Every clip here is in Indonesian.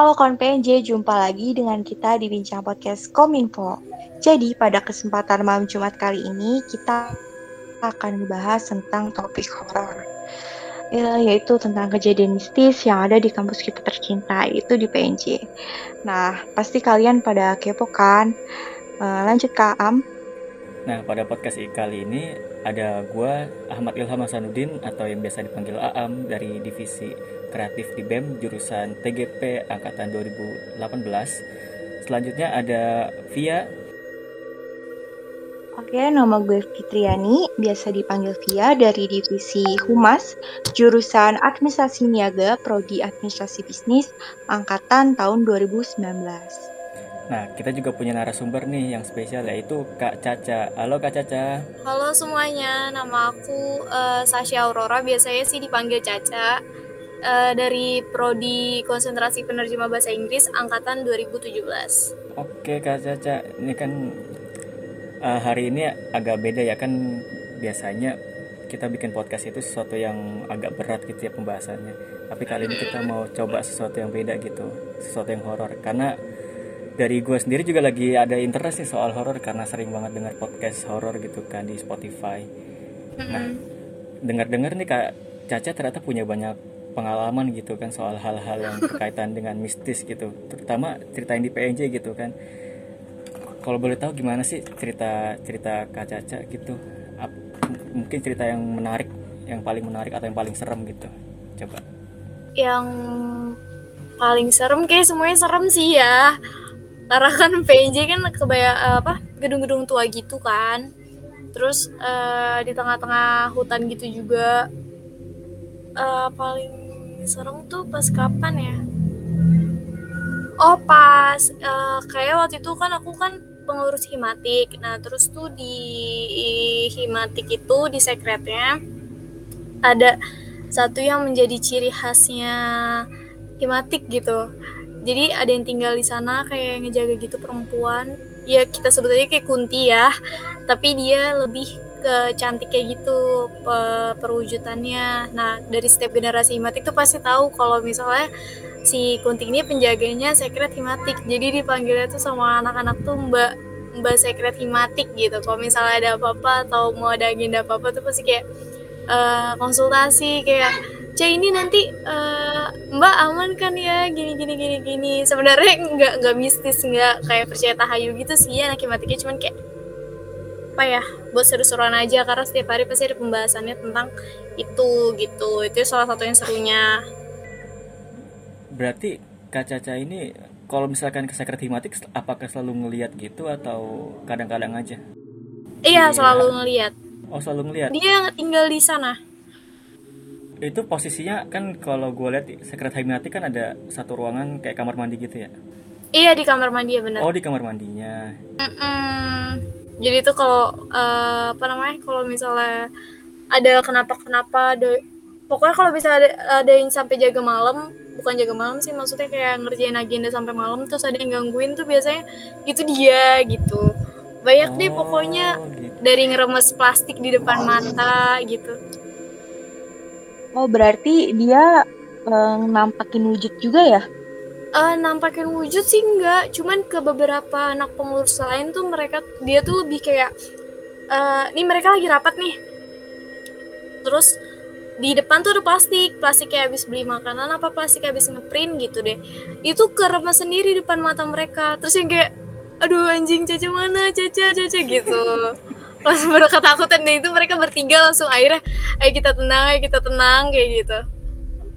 Halo kawan PNJ, jumpa lagi dengan kita di Bincang Podcast Kominfo. Jadi pada kesempatan malam Jumat kali ini kita akan membahas tentang topik horor. Ya, yaitu tentang kejadian mistis yang ada di kampus kita tercinta, itu di PNJ. Nah, pasti kalian pada kepo kan? Uh, lanjut Kak Am. Nah, pada podcast kali ini ada gue Ahmad Ilham Hasanuddin atau yang biasa dipanggil Aam dari divisi kreatif di BEM jurusan TGP angkatan 2018. Selanjutnya ada Via. Oke, nama gue Fitriani, biasa dipanggil Via dari divisi Humas, jurusan Administrasi Niaga, Prodi Administrasi Bisnis, angkatan tahun 2019. Nah, kita juga punya narasumber nih yang spesial yaitu Kak Caca. Halo Kak Caca. Halo semuanya, nama aku uh, Sasha Aurora, biasanya sih dipanggil Caca uh, dari Prodi Konsentrasi Penerjemah Bahasa Inggris angkatan 2017. Oke Kak Caca, ini kan uh, hari ini agak beda ya kan biasanya kita bikin podcast itu sesuatu yang agak berat gitu ya pembahasannya. Tapi kali ini kita mau coba sesuatu yang beda gitu, sesuatu yang horor karena dari gue sendiri juga lagi ada interest sih soal horor karena sering banget dengar podcast horor gitu kan di Spotify. Nah, dengar-dengar nih Kak Caca ternyata punya banyak pengalaman gitu kan soal hal-hal yang berkaitan dengan mistis gitu. Terutama cerita yang di PNJ gitu kan. Kalau boleh tahu gimana sih cerita cerita Kak Caca gitu? Ap, mungkin cerita yang menarik yang paling menarik atau yang paling serem gitu. Coba. Yang paling serem kayak semuanya serem sih ya karena kan PNJ kan kebaya apa gedung-gedung tua gitu kan terus uh, di tengah-tengah hutan gitu juga uh, paling serem tuh pas kapan ya? Oh pas uh, kayak waktu itu kan aku kan pengurus himatik. Nah terus tuh di himatik itu di sekretnya ada satu yang menjadi ciri khasnya himatik gitu. Jadi ada yang tinggal di sana kayak ngejaga gitu perempuan. Ya kita sebetulnya kayak kunti ya, tapi dia lebih ke cantik kayak gitu pe perwujudannya. Nah, dari setiap generasi himatik tuh pasti tahu kalau misalnya si Kunti ini penjaganya sekret himatik. Jadi dipanggilnya tuh sama anak-anak tuh Mbak Mbak sekret himatik gitu. Kalau misalnya ada apa-apa atau mau ada agenda apa-apa tuh pasti kayak uh, konsultasi kayak Cah ini nanti uh, Mbak aman kan ya? Gini gini gini gini. Sebenarnya nggak nggak mistis nggak kayak percaya tahayu gitu sih ya anak himatiknya cuman kayak apa ya buat seru-seruan aja. Karena setiap hari pasti ada pembahasannya tentang itu gitu. Itu salah satu yang serunya. Berarti Kak Caca ini kalau misalkan ke sekret himatik apakah selalu ngelihat gitu atau kadang-kadang aja? Iya dia... selalu ngelihat oh selalu ngelihat dia tinggal di sana itu posisinya kan kalau gue lihat sekret himatik kan ada satu ruangan kayak kamar mandi gitu ya? Iya di kamar mandi ya benar oh di kamar mandinya. Mm -mm. jadi itu kalau uh, apa namanya kalau misalnya ada kenapa-kenapa ada pokoknya kalau bisa ada, ada yang sampai jaga malam bukan jaga malam sih maksudnya kayak ngerjain agenda sampai malam terus ada yang gangguin tuh biasanya itu dia gitu. Banyak oh, deh pokoknya gitu. dari ngeremes plastik di depan mata gitu oh berarti dia um, nampakin wujud juga ya? Uh, nampakin wujud sih enggak. Cuman ke beberapa anak pengurus lain tuh mereka dia tuh lebih kayak uh, nih mereka lagi rapat nih. Terus di depan tuh ada plastik. Plastik kayak habis beli makanan apa plastik habis ngeprint gitu deh. Itu keremas sendiri depan mata mereka. Terus yang kayak aduh anjing caca mana? Caca caca gitu pas baru ketakutan deh itu mereka bertiga langsung akhirnya ayo kita tenang ayo kita tenang kayak gitu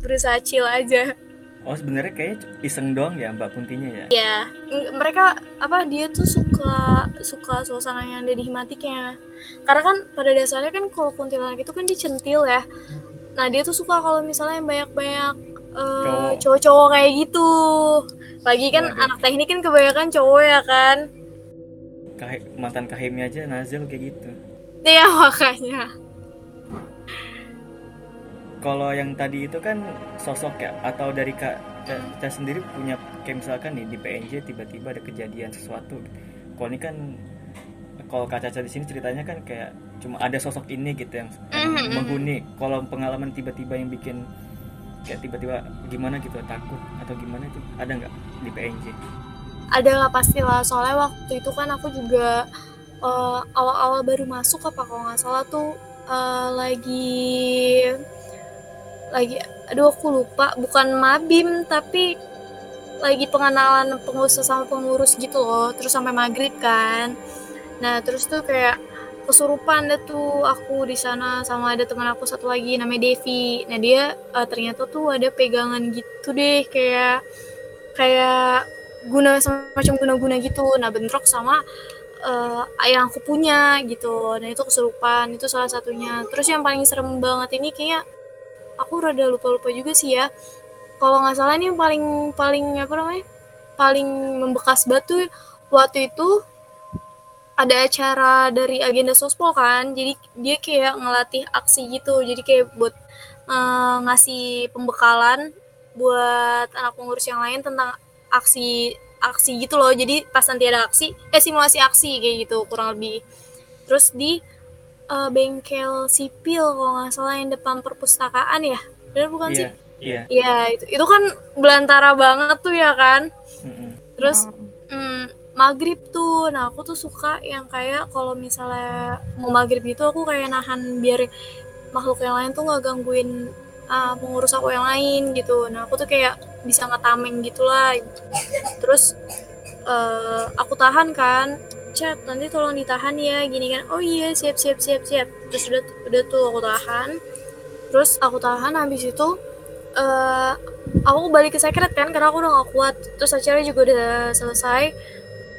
berusaha chill aja Oh sebenarnya kayak iseng doang ya Mbak Kuntinya ya? Iya, mereka apa dia tuh suka suka suasana yang ada di himatiknya. Karena kan pada dasarnya kan kalau kuntilanak itu kan dicentil ya. Nah dia tuh suka kalau misalnya banyak-banyak uh, cowok-cowok kayak gitu. Lagi kan Waduh. anak teknik kan kebanyakan cowok ya kan. Kah mantan kahimnya aja Nazil kayak gitu. Iya makanya kalau yang tadi itu kan sosok ya atau dari kak kita sendiri punya kayak misalkan nih di PNJ tiba-tiba ada kejadian sesuatu kalau ini kan kalau kak Caca di sini ceritanya kan kayak cuma ada sosok ini gitu yang, yang mm-hmm. menghuni kalau pengalaman tiba-tiba yang bikin kayak tiba-tiba gimana gitu takut atau gimana itu ada nggak di PNJ ada lah pastilah soalnya waktu itu kan aku juga uh, awal-awal baru masuk apa kalau nggak salah tuh uh, lagi lagi aduh aku lupa bukan mabim tapi lagi pengenalan pengurus sama pengurus gitu loh terus sampai maghrib kan. Nah terus tuh kayak kesurupan deh tuh aku di sana sama ada teman aku satu lagi namanya Devi. Nah dia uh, ternyata tuh ada pegangan gitu deh kayak kayak guna semacam guna-guna gitu. Nah bentrok sama uh, yang aku punya gitu. Nah itu kesurupan itu salah satunya. Terus yang paling serem banget ini kayak aku rada lupa-lupa juga sih ya. Kalau nggak salah ini paling paling apa namanya paling membekas batu waktu itu ada acara dari agenda sospol kan. Jadi dia kayak ngelatih aksi gitu. Jadi kayak buat uh, ngasih pembekalan buat anak pengurus yang lain tentang aksi aksi gitu loh. Jadi pas nanti ada aksi eh simulasi aksi kayak gitu kurang lebih. Terus di uh, bengkel sipil kalau nggak salah yang depan perpustakaan ya? Benar bukan Iya, sih? iya. Iya itu itu kan belantara banget tuh ya kan? Mm-mm. terus mm, maghrib tuh. Nah aku tuh suka yang kayak kalau misalnya mau maghrib gitu aku kayak nahan biar makhluk yang lain tuh nggak gangguin ah, pengurus aku yang lain gitu. Nah aku tuh kayak bisa ngetameng gitulah. Terus eh, aku tahan kan. Chat nanti tolong ditahan ya gini kan. Oh iya siap siap siap siap. Terus udah udah tuh aku tahan. Terus aku tahan habis itu eh aku balik ke secret kan karena aku udah gak kuat. Terus acaranya juga udah selesai.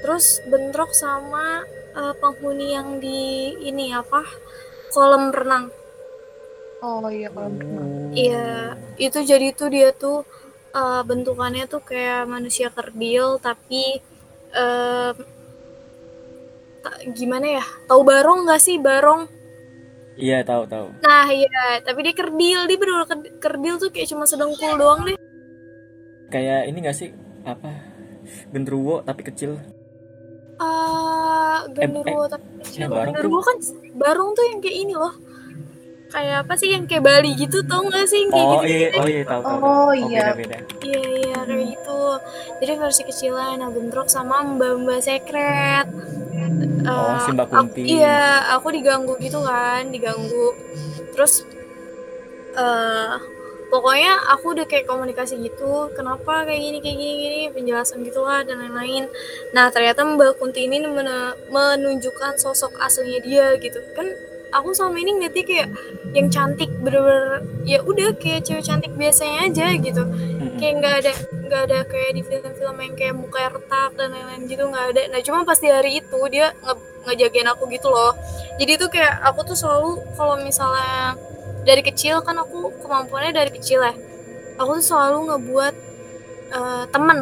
Terus bentrok sama eh, penghuni yang di ini apa? Kolam renang. Oh iya kalau berenang. Iya, itu jadi tuh dia tuh eh, bentukannya tuh kayak manusia kerdil tapi eh, ta- gimana ya? Tahu barong nggak sih barong? iya tahu tahu Nah iya, tapi dia kerdil, dia bener kerdil tuh kayak cuma sedengkul doang deh. kayak ini nggak sih apa genderuwo tapi kecil Eh, genderuwo tapi ya, barong tuh. genderuwo kan barong tuh yang kayak ini loh. Kayak apa sih yang kayak Bali gitu tau gak sih yang kayak oh gitu? iya oh iya tahu tahu Oh, tahu. iya. beda beda Iya iya kayak gitu. Jadi versi kecilan nah bentrok sama mbak-mbak sekret. Oh, Eh, si Mbak aku- Kunti. iya, aku diganggu gitu kan, diganggu. Terus eh pokoknya aku udah kayak komunikasi gitu, kenapa kayak gini kayak gini gini, penjelasan gitulah dan lain-lain. Nah, ternyata Mbak Kunti ini men- menunjukkan sosok aslinya dia gitu. Kan aku selama ini ngeliatnya kayak yang cantik bener-bener ya udah kayak cewek cantik biasanya aja gitu. Kayak nggak ada nggak ada kayak di film-film yang kayak muka retak dan lain-lain gitu nggak ada. Nah cuma pas di hari itu dia nge ngejagain aku gitu loh. Jadi tuh kayak aku tuh selalu kalau misalnya dari kecil kan aku kemampuannya dari kecil ya. Aku tuh selalu ngebuat eh, temen.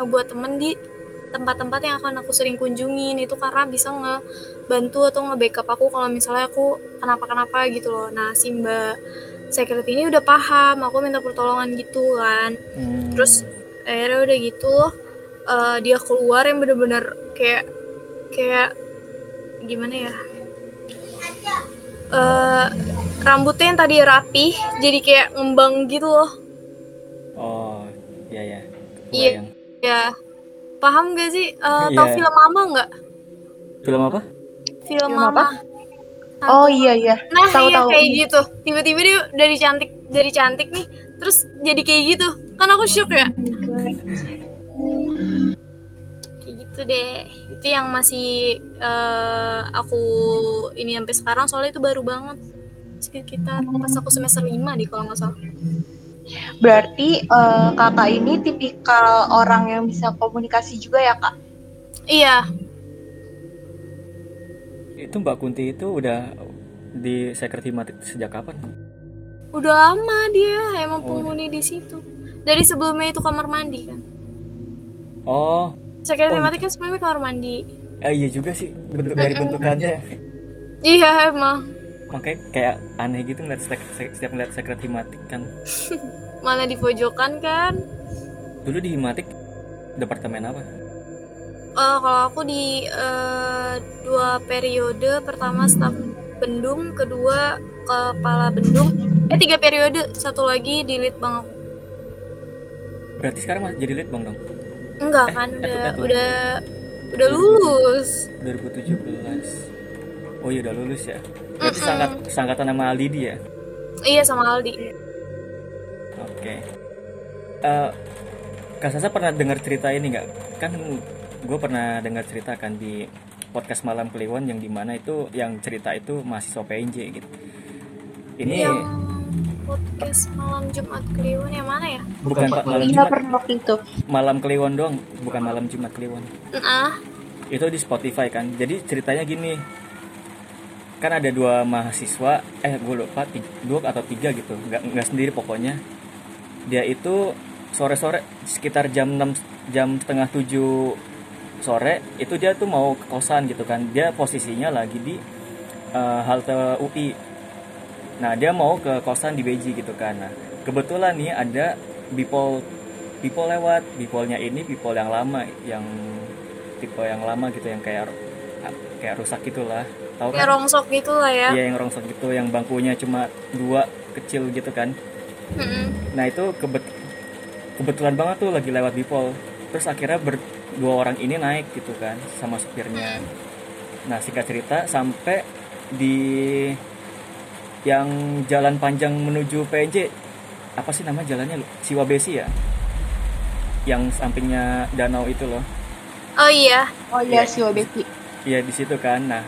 Ngebuat temen di tempat-tempat yang akan aku sering kunjungin itu karena bisa ngebantu atau nge-backup aku kalau misalnya aku kenapa-kenapa gitu loh nah si mbak secret ini udah paham aku minta pertolongan gitu kan Hmm. terus akhirnya udah gitu eh, dia keluar yang bener-bener kayak kayak gimana ya Eh, rambutnya yang tadi rapih jadi kayak ngembang gitu loh oh iya ya Iya. Kebayang. Paham gak sih? Eh, tau Iya. film mama nggak film apa? Film, Film mama. Apa? Oh iya iya. nah Tahu iya tahu. kayak gitu. Tiba-tiba dia dari cantik dari cantik nih terus jadi kayak gitu. Kan aku shock ya? Kayak gitu deh. Itu yang masih eh, aku ini sampai sekarang. Soalnya itu baru banget. Sekitar pas aku semester 5 deh kalau nggak salah Berarti eh, kakak ini tipikal orang yang bisa komunikasi juga ya kak? iya. Itu Mbak Kunti itu udah di sekret himatik sejak kapan? Udah lama dia emang Oh. penghuni di situ. Dari sebelumnya itu kamar mandi kan? Oh. Sekret Oh. kan sebelumnya kamar mandi. Eh, iya juga sih bentuk dari bentukannya. Iya emang makanya kayak aneh gitu ngeliat sek- setiap ngeliat sekret himatik kan. Mana di pojokan kan? Dulu di himatik departemen apa? Eh, kalau aku di eh, dua periode. Pertama staf bendung kedua kepala bendung. Eh tiga periode. Satu lagi di lead bang aku. Berarti sekarang masih jadi lead bang dong? Enggak Eh, kan itu- udah itu. udah udah lulus. 2017 oh iya udah lulus ya berarti Mm-mm. sangkat sangkatan sama Aldidi ya iya sama Aldi Oke. Eh, Kak Sasa pernah dengar cerita ini nggak? Kan gue pernah dengar cerita kan di podcast Malam Kliwon yang di mana itu yang cerita itu mahasiswa PNJ gitu. Ini yang podcast malam Jumat Kliwon yang mana ya bukan Pak Malam Jumat, pernah waktu itu. Malam Kliwon dong, bukan Malam Jumat Kliwon. nah Itu di Spotify kan. Jadi ceritanya gini. Kan ada dua mahasiswa, eh gue lupa, ti- dua atau tiga gitu, nggak nggak sendiri pokoknya. Dia itu sore-sore sekitar jam 6 jam setengah 7 sore itu dia tuh mau ke kosan gitu kan. Dia posisinya lagi di eh, halte UI. Nah, dia mau ke kosan di Beji gitu kan. Nah, kebetulan nih ada bipol bipol lewat. Bipolnya ini bipol yang lama yang tipe yang lama gitu yang kayak kayak rusak gitulah. Tahu kayak kan? rongsok gitu lah ya Iya, yang rongsok gitu yang bangkunya cuma dua kecil gitu kan. Mm-mm. Nah itu kebet kebetulan banget tuh lagi lewat Bipol. Terus akhirnya ber dua orang ini naik gitu kan sama supirnya. Nah singkat cerita sampai di yang jalan panjang menuju PNJ apa sih nama jalannya lu? Siwabesi ya? Yang sampingnya danau itu loh. oh iya Oh iya Iya. si Wabeki. Iya di situ kan. Nah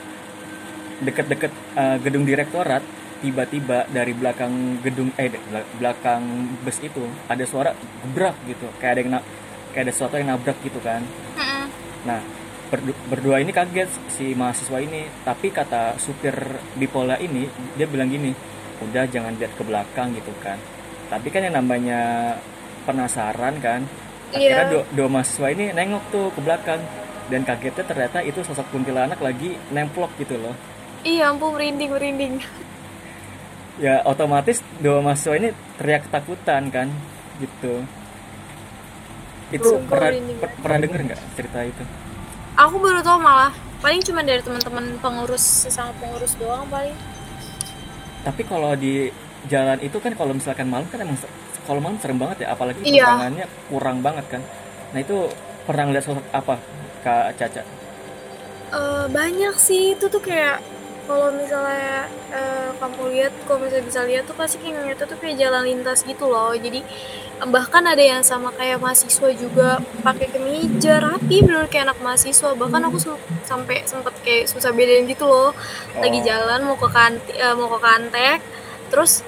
deket-deket eh, gedung direktorat tiba-tiba dari belakang gedung eh belakang bus itu ada suara gebrak gitu. Kayak ada yang na- kayak ada sesuatu yang nabrak gitu kan. Mm-mm. nah berdu- berdua ini kaget si mahasiswa ini. Tapi kata supir bipola ini dia bilang gini udah jangan lihat ke belakang gitu kan. Tapi kan yang namanya penasaran kan akhirnya Iya. dua, dua mahasiswa ini nengok tuh ke belakang. Dan kagetnya ternyata itu sosok kuntilanak lagi nemplok gitu loh iya ampun merinding merinding. Ya otomatis dua mahasiswa ini teriak ketakutan kan gitu. Itu pernah per- pernah denger nggak cerita itu? Aku baru tahu malah. Paling cuma dari teman-teman pengurus sesama pengurus doang paling. Tapi kalau di jalan itu kan kalau misalkan malam kan emang kalau malam serem banget ya apalagi Iya. penerangannya kurang banget kan. Nah itu pernah ngeliat sosok apa kak Caca? Eh, banyak sih. Itu tuh kayak kalau misalnya eh, kamu lihat kalau misalnya bisa lihat tuh pasti kayak ngeliatnya tuh kayak jalan lintas gitu loh. Jadi bahkan ada yang sama kayak mahasiswa juga pakai kemeja rapi bener kayak anak mahasiswa. Bahkan aku sampai sempet kayak susah bedain gitu loh. Lagi Oh. jalan mau ke kanti, eh, mau ke kantek terus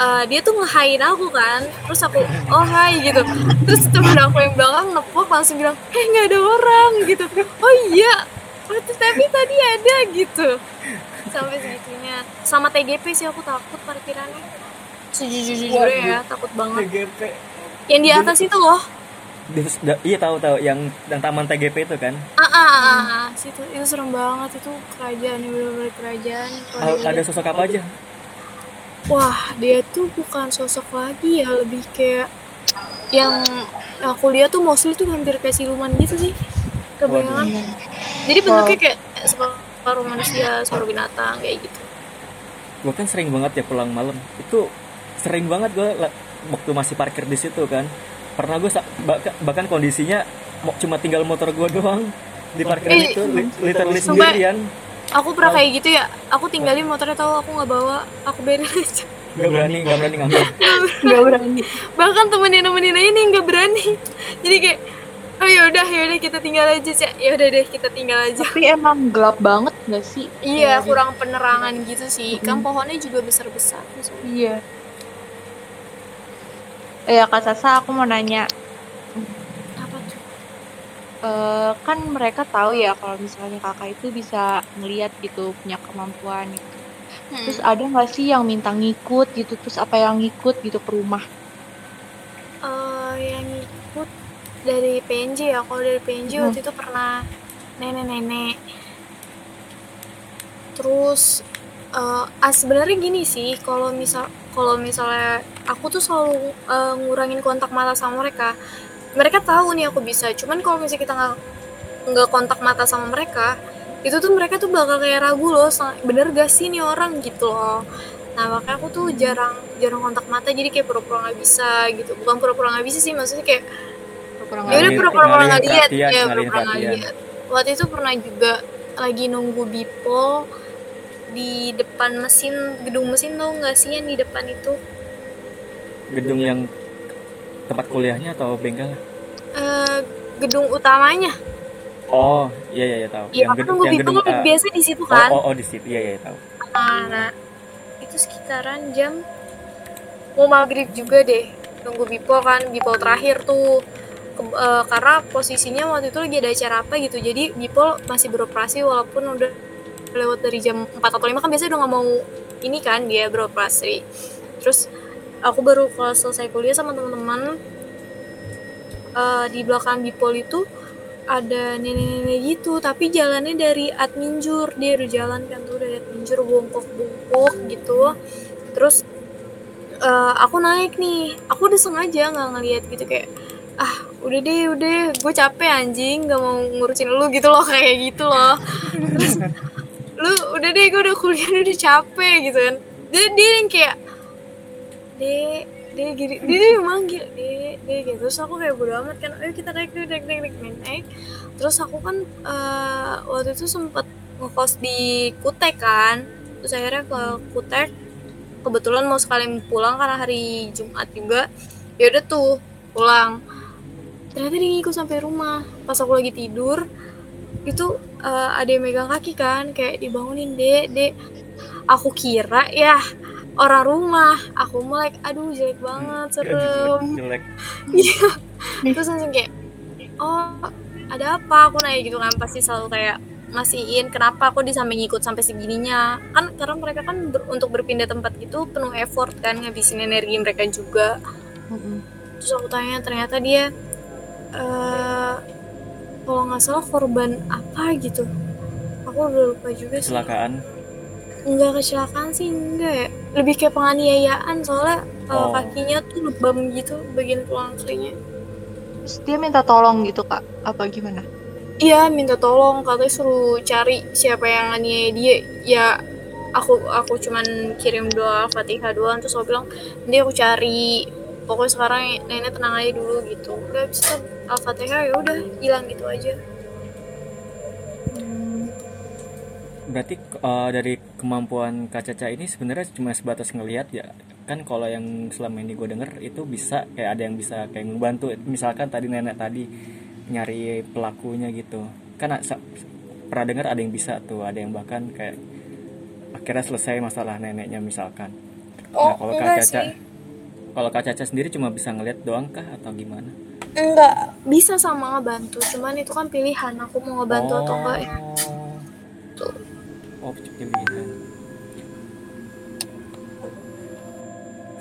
eh, dia tuh ngehain aku kan. Terus aku oh hai gitu. Terus temen aku yang belakang nepok langsung bilang eh nggak ada orang gitu. Oh iya tapi tadi ada gitu sampai segitunya. Sama TGP sih aku takut parkirannya. Sejujurnya ya takut banget. TGP yang di atas itu loh. Iya tahu tahu yang yang taman TGP itu kan? Ah ah, ah, ah, ah. situ itu serem banget. Itu kerajaan yang benar-benar kerajaan. Yang ada sosok apa aja? Wah, dia tuh bukan sosok lagi ya, lebih kayak yang aku lihat tuh mostly tuh hampir kayak siluman gitu sih. Kebayangan. Jadi bentuknya kayak separuh manusia, separuh binatang kayak gitu. gue kan sering banget ya pulang malam itu sering banget gue waktu masih parkir di situ kan pernah gue bahkan kondisinya cuma tinggal motor gue doang di parkiran Eh, itu li- literally sendirian Aku pernah kayak gitu ya. Aku tinggalin motornya tahu aku nggak bawa, aku beres aja. nggak berani nggak berani ngambil Gak berani. Bahkan temenin nemenin aja nih nggak berani. Jadi kayak oh yaudah yaudah kita tinggal aja sih. Ya udah deh kita tinggal aja. Tapi emang gelap banget gak sih? Iya, Kayak kurang penerangan gitu sih. Kan Mm. pohonnya juga besar-besar. Iya. Eh ya Kak Sasa, aku mau nanya. Apa tuh? Eh, kan mereka tahu ya kalau misalnya kakak itu bisa ngeliat gitu, punya kemampuan gitu. Hmm. Terus ada nggak sih yang minta ngikut gitu? Terus apa yang ngikut gitu ke rumah? Eh, yang ikut dari PNJ ya. Kalau dari PNJ Hmm. waktu itu pernah nenek-nenek. Terus eh ah, sebenarnya gini sih kalau misal kalau misalnya aku tuh selalu eh, ngurangin kontak mata sama mereka. Mereka tahu nih aku bisa. Cuman kalau misalnya kita nggak nggak kontak mata sama mereka itu tuh mereka tuh bakal kayak ragu loh bener gak sih nih orang? Gitu loh. Nah makanya aku tuh jarang jarang kontak mata. Jadi kayak pura-pura nggak bisa gitu. Bukan pura-pura nggak bisa sih maksudnya kayak Pura-pura ya nggak udah pura-pura nggak lihat ya ngalihin pura-pura nggak perhatian. lihat waktu itu pernah juga lagi nunggu Bipo di depan mesin gedung mesin tuh nggak sih yang di depan itu? Gedung yang tempat kuliahnya atau bengkel? Eh, gedung utamanya. Oh iya iya iya tahu. Iya, aku gedung nunggu yang Bipo gedung kan A. biasa di situ oh, kan? oh oh di situ. Iya iya tahu. Ah, nah itu sekitaran jam mau maghrib juga deh nunggu Bipo kan Bipo terakhir tuh Eh, karena posisinya waktu itu lagi ada acara apa gitu. Jadi Bipo masih beroperasi walaupun udah lewat dari jam 4 atau 5 kan biasanya udah nggak mau ini kan dia beroperasi. Terus aku baru kelas selesai kuliah sama teman-teman Eh, di belakang Bipol itu ada nenek-nenek gitu. Tapi jalannya dari Adminjur dia udah jalan kan tuh dari Adminjur bongkok-bongkok gitu. Terus eh, aku naik nih. Aku udah sengaja nggak ngeliat gitu kayak ah udah deh udah gue capek anjing. Nggak mau ngurusin lu gitu loh kayak gitu loh. Terus lu udah deh gue udah kuliah udah capek gitu kan. Dia dia yang kayak deh dia gini. Dia, dia manggil deh deh gitu. Terus aku kayak bodo amat kan ayo kita naik naik naik naik naik, naik, naik. terus aku kan eh, waktu itu sempat ngekos di Kutek kan. Terus akhirnya ke Kutek kebetulan mau sekalian pulang karena hari Jumat juga. Ya udah tuh pulang ternyata dia ngikut sampai rumah. Pas aku lagi tidur itu eh, ada yang megang kaki kan kayak dibangunin dek dek aku kira ya orang rumah. Aku mulai aduh jelek banget serem. jelek. Iya. terus langsung kayak oh ada apa? Aku nanya gitu kan pasti selalu kayak ngasihin kenapa aku di samping ikut sampai segininya? Kan karena mereka kan ber- untuk berpindah tempat gitu penuh effort kan ngabisin energi mereka juga. Mm-mm. terus aku tanya ternyata dia eh kalau nggak salah korban apa gitu. Aku udah lupa juga sih. Kecelakaan? Enggak kecelakaan sih enggak ya. Lebih kayak penganiayaan soalnya uh, Oh. kakinya tuh lebam gitu bagian tulang Terus dia minta tolong gitu kak? Apa gimana? Iya minta tolong. Katanya suruh cari siapa yang nganiaya dia. Ya aku aku cuman kirim doa fatihah doang. Terus aku bilang nanti aku cari. Pokoknya sekarang nenek tenang aja dulu gitu. Udah bisa al-fatihah ya udah hilang gitu aja. Berarti eh, dari kemampuan Kak Caca ini sebenarnya cuma sebatas ngelihat ya. Kan kalau yang selama ini gue denger itu bisa kayak ada yang bisa kayak membantu misalkan tadi nenek tadi nyari pelakunya gitu. Kan pernah dengar ada yang bisa tuh ada yang bahkan kayak akhirnya selesai masalah neneknya misalkan. Nah kalau Kak Caca kalau Kak Caca sendiri cuma bisa ngelihat doang kah atau gimana enggak bisa sama ngebantu cuman itu kan pilihan aku mau ngebantu atau enggak ya Oh. Oh, pilihan.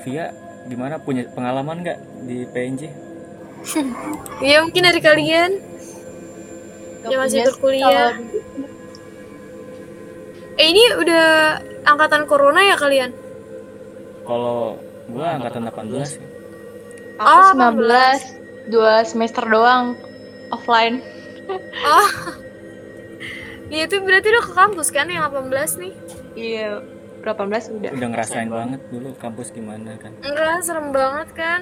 Via, gimana punya pengalaman nggak di PNJ? ya mungkin dari kalian Gak Ya, masih berkuliah. eh ini udah angkatan corona ya kalian Kalau gua angkatan 18 ya. aku Ah, 19 dua semester doang offline. Ya itu berarti udah ke kampus kan yang 18 nih? Iya 18 udah. Udah ngerasain banget dulu kampus gimana kan. enggak serem banget kan?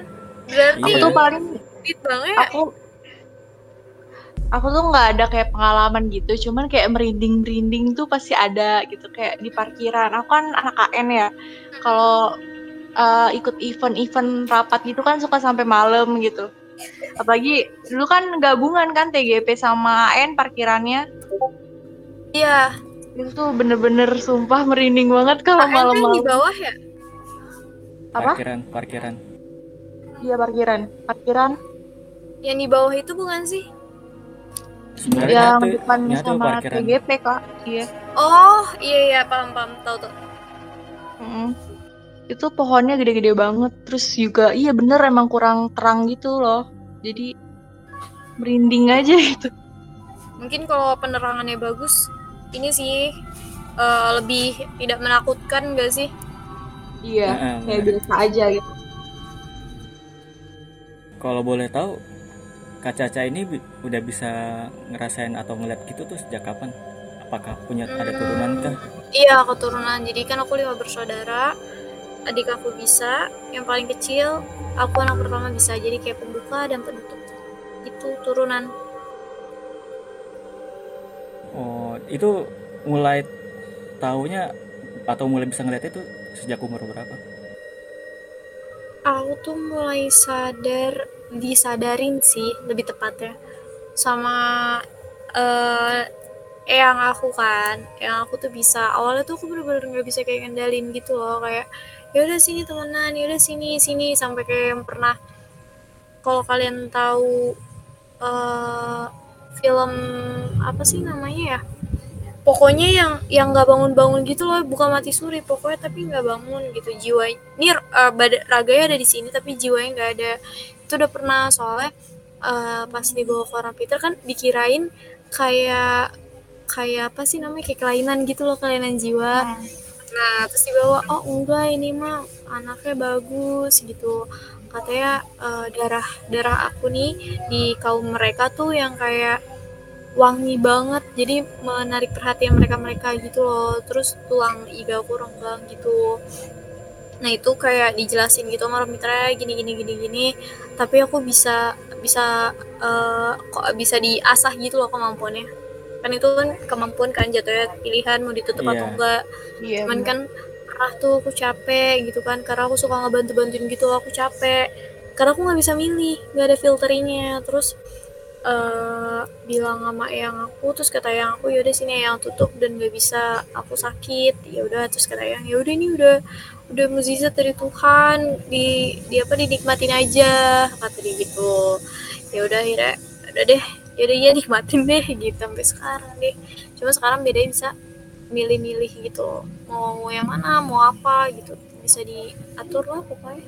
Berarti aku Iya. tuh paling fit banget aku aku tuh nggak ada kayak pengalaman gitu. Cuman kayak merinding merinding tuh pasti ada gitu kayak di parkiran. Aku kan anak KN ya. Kalau uh, ikut event-event rapat gitu kan suka sampai malam gitu apalagi dulu kan gabungan kan TGP sama AN parkirannya. Iya. Itu tuh bener-bener sumpah merinding banget kalau AN kan di malam-malam bawah ya? Apa? Parkiran, parkiran. iya parkiran. Parkiran. Yang di bawah itu bukan sih? Sebenarnya yang nyatu, depan nyatu sama parkiran. TGP kak. Iya. Oh iya iya paham paham tahu tuh Mm. Itu pohonnya gede-gede banget. Terus juga iya bener emang kurang terang gitu loh. Jadi merinding aja gitu. mungkin kalau penerangannya bagus ini sih eh, lebih tidak menakutkan gak sih Iya, kayak biasa aja gitu. Kalau boleh tahu, Kak Caca ini udah bisa ngerasain atau ngeliat gitu tuh sejak kapan? Apakah punya ada turunan kah? Iya keturunan. Jadi kan aku lima bersaudara. Adik aku bisa yang paling kecil aku anak pertama bisa. Jadi kayak pembuka dan penutup. Itu turunan. Oh itu mulai taunya atau mulai bisa ngeliat itu sejak umur berapa? Aku tuh mulai sadar disadarin sih lebih tepatnya. Sama eh yang aku kan. Yang aku tuh bisa. Awalnya tuh aku bener-bener nggak bisa kayak ngendalin gitu loh. Kayak ya udah sini temenan ya udah sini sini sampai kayak yang pernah kalau kalian tahu eh film apa sih namanya ya? Pokoknya yang yang nggak bangun-bangun gitu loh bukan mati suri pokoknya tapi nggak bangun gitu. Jiwa ini uh, bad- raganya ada di sini tapi jiwanya nggak ada. Itu udah pernah soalnya eh, pas dibawa ke orang Peter kan dikirain kayak kayak apa sih namanya kayak kelainan gitu loh kelainan jiwa. Nah terus dibawa oh enggak ini mah anaknya bagus gitu. Katanya eh, darah darah aku nih di kaum mereka tuh yang kayak wangi banget. Jadi menarik perhatian mereka mereka gitu loh. Terus tulang iga aku renggang gitu. Nah itu kayak dijelasin gitu sama mitra gini gini gini gini. Tapi aku bisa bisa eh, kok bisa diasah gitu loh kemampuannya kan itu kan kemampuan kan jatuhnya pilihan mau ditutup atau Iya. enggak. Iya. cuman kan pernah tuh aku capek gitu kan karena aku suka ngebantu bantuin gitu aku capek. Karena aku nggak bisa milih nggak ada filternya. Terus eh bilang sama yang aku terus kata yang aku yaudah sini yang tutup dan nggak bisa aku sakit. Ya udah terus kata yang ya udah ini udah udah mukjizat dari Tuhan di di apa dinikmatin aja kata dia gitu. Ya udah akhirnya udah deh ya udah ya nikmatin deh gitu sampai sekarang deh. Cuma sekarang bedanya bisa milih-milih gitu. Mau yang mana mau apa gitu. Bisa diatur lah pokoknya.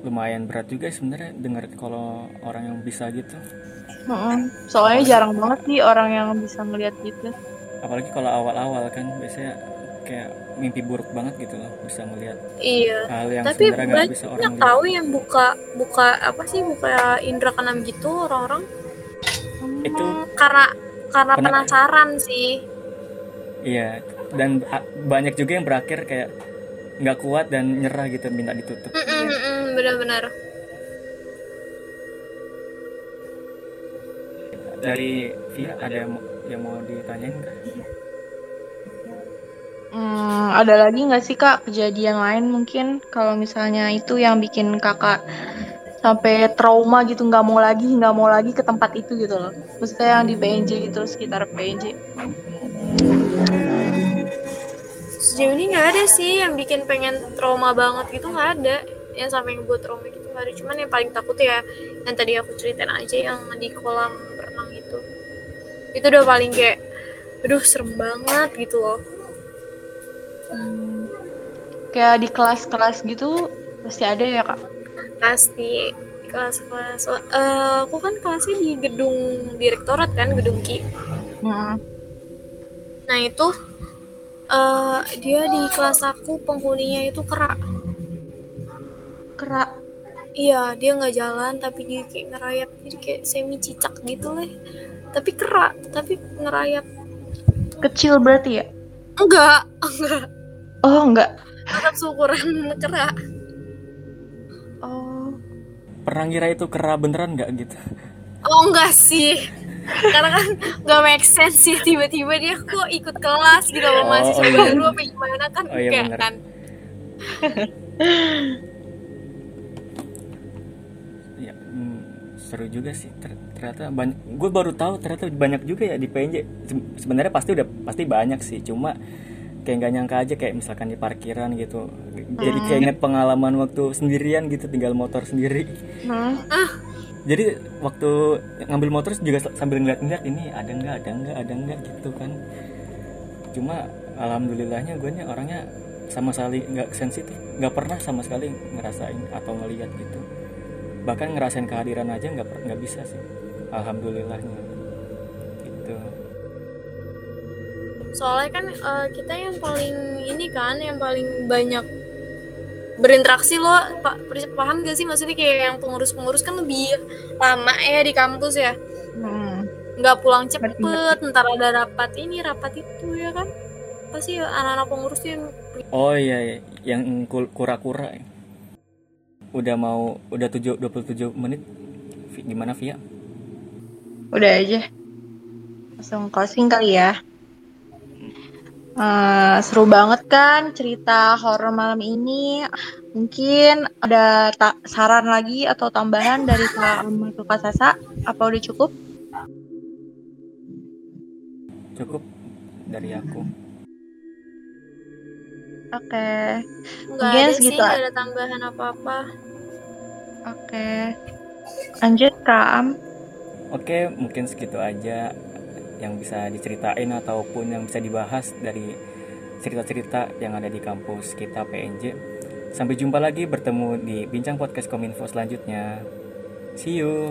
Lumayan berat juga sebenarnya dengar kalau orang yang bisa gitu. Soalnya jarang banget sih orang yang bisa ngeliat gitu. apalagi kalau awal-awal kan biasanya kayak mimpi buruk banget gitu loh bisa ngelihat iya hal yang tapi banyak bisa orang lihat. tahu yang buka buka apa sih buka indra keenam gitu orang-orang? Itu karena karena Pernah- penasaran sih. Iya dan banyak juga yang berakhir kayak nggak kuat dan nyerah gitu minta ditutup. Mm-mm, mm-mm, benar-benar. Dari Via ada yang mau, yang mau ditanyain nggak? Hmm, ada lagi nggak sih kak kejadian lain mungkin? Kalau misalnya itu yang bikin kakak sampai trauma gitu nggak mau lagi nggak mau lagi ke tempat itu gitu loh. Maksudnya yang di PNJ gitu sekitar PNJ. sejauh ini nggak ada sih yang bikin pengen trauma banget gitu nggak ada. Yang sampai ngebuat trauma gitu nggak ada. Cuman yang paling takut ya yang tadi aku ceritain aja yang di kolam renang itu. Itu udah paling kayak aduh serem banget gitu loh Hmm. Kayak di kelas-kelas gitu pasti ada ya kak. pasti kelas-kelas eh, aku kan kelasnya di gedung direktorat kan gedung Ki Hmm. nah itu eh, dia di kelas aku penghuninya itu kerak Kerak. Iya, dia nggak jalan tapi dia kayak ngerayap jadi kayak semi cicak gitu lah. Tapi kerak, tapi ngerayap. Kecil berarti ya? Enggak, enggak. Oh enggak. Tetap seukuran kerak. Oh. pernah ngira itu kera beneran nggak gitu Oh enggak sih. Karena kan nggak make sense sih tiba-tiba dia kok ikut kelas gitu sama Oh, mahasiswa oh iya. baru apa gimana kan Oh iya, enggak bener. kan. ya hmm, seru juga sih Ter- ternyata banyak gue baru tahu ternyata banyak juga ya di PNJ Se- sebenarnya pasti udah pasti banyak sih cuma kayak nggak nyangka aja kayak misalkan di parkiran gitu. Jadi kayak inget pengalaman waktu sendirian gitu tinggal motor sendiri. Hmm. jadi waktu ngambil motor juga sambil ngeliat-ngeliat ini ada nggak ada nggak ada nggak gitu kan. Cuma alhamdulillahnya gue nya orangnya sama sekali nggak sensitif nggak pernah sama sekali ngerasain atau ngeliat gitu. Bahkan ngerasain kehadiran aja nggak nggak bisa sih alhamdulillahnya Soalnya kan eh, kita yang paling ini kan yang paling banyak berinteraksi loh pak paham gak sih maksudnya kayak yang pengurus-pengurus kan lebih lama ya di kampus ya Hmm. nggak pulang cepet Ngerti, ntar ada rapat ini rapat itu ya kan apa sih anak-anak pengurus yang Oh iya, iya. yang kura-kura. Udah mau udah 7 27 menit. Vi- Gimana Via? Udah aja. Langsung closing kali ya. Eh, seru banget kan cerita horor malam ini. Mungkin ada ta- saran lagi atau tambahan dari Kak atau Kak Sasa? Apa udah cukup? Cukup dari aku. Oke, nggak Mungkin ada sih segitu nggak aja. ada tambahan apa-apa oke. Lanjut Kak Am. Oke, mungkin segitu aja yang bisa diceritain ataupun yang bisa dibahas dari cerita-cerita yang ada di kampus kita PNJ. Sampai jumpa lagi bertemu di Bincang Podcast Kominfo selanjutnya. See you.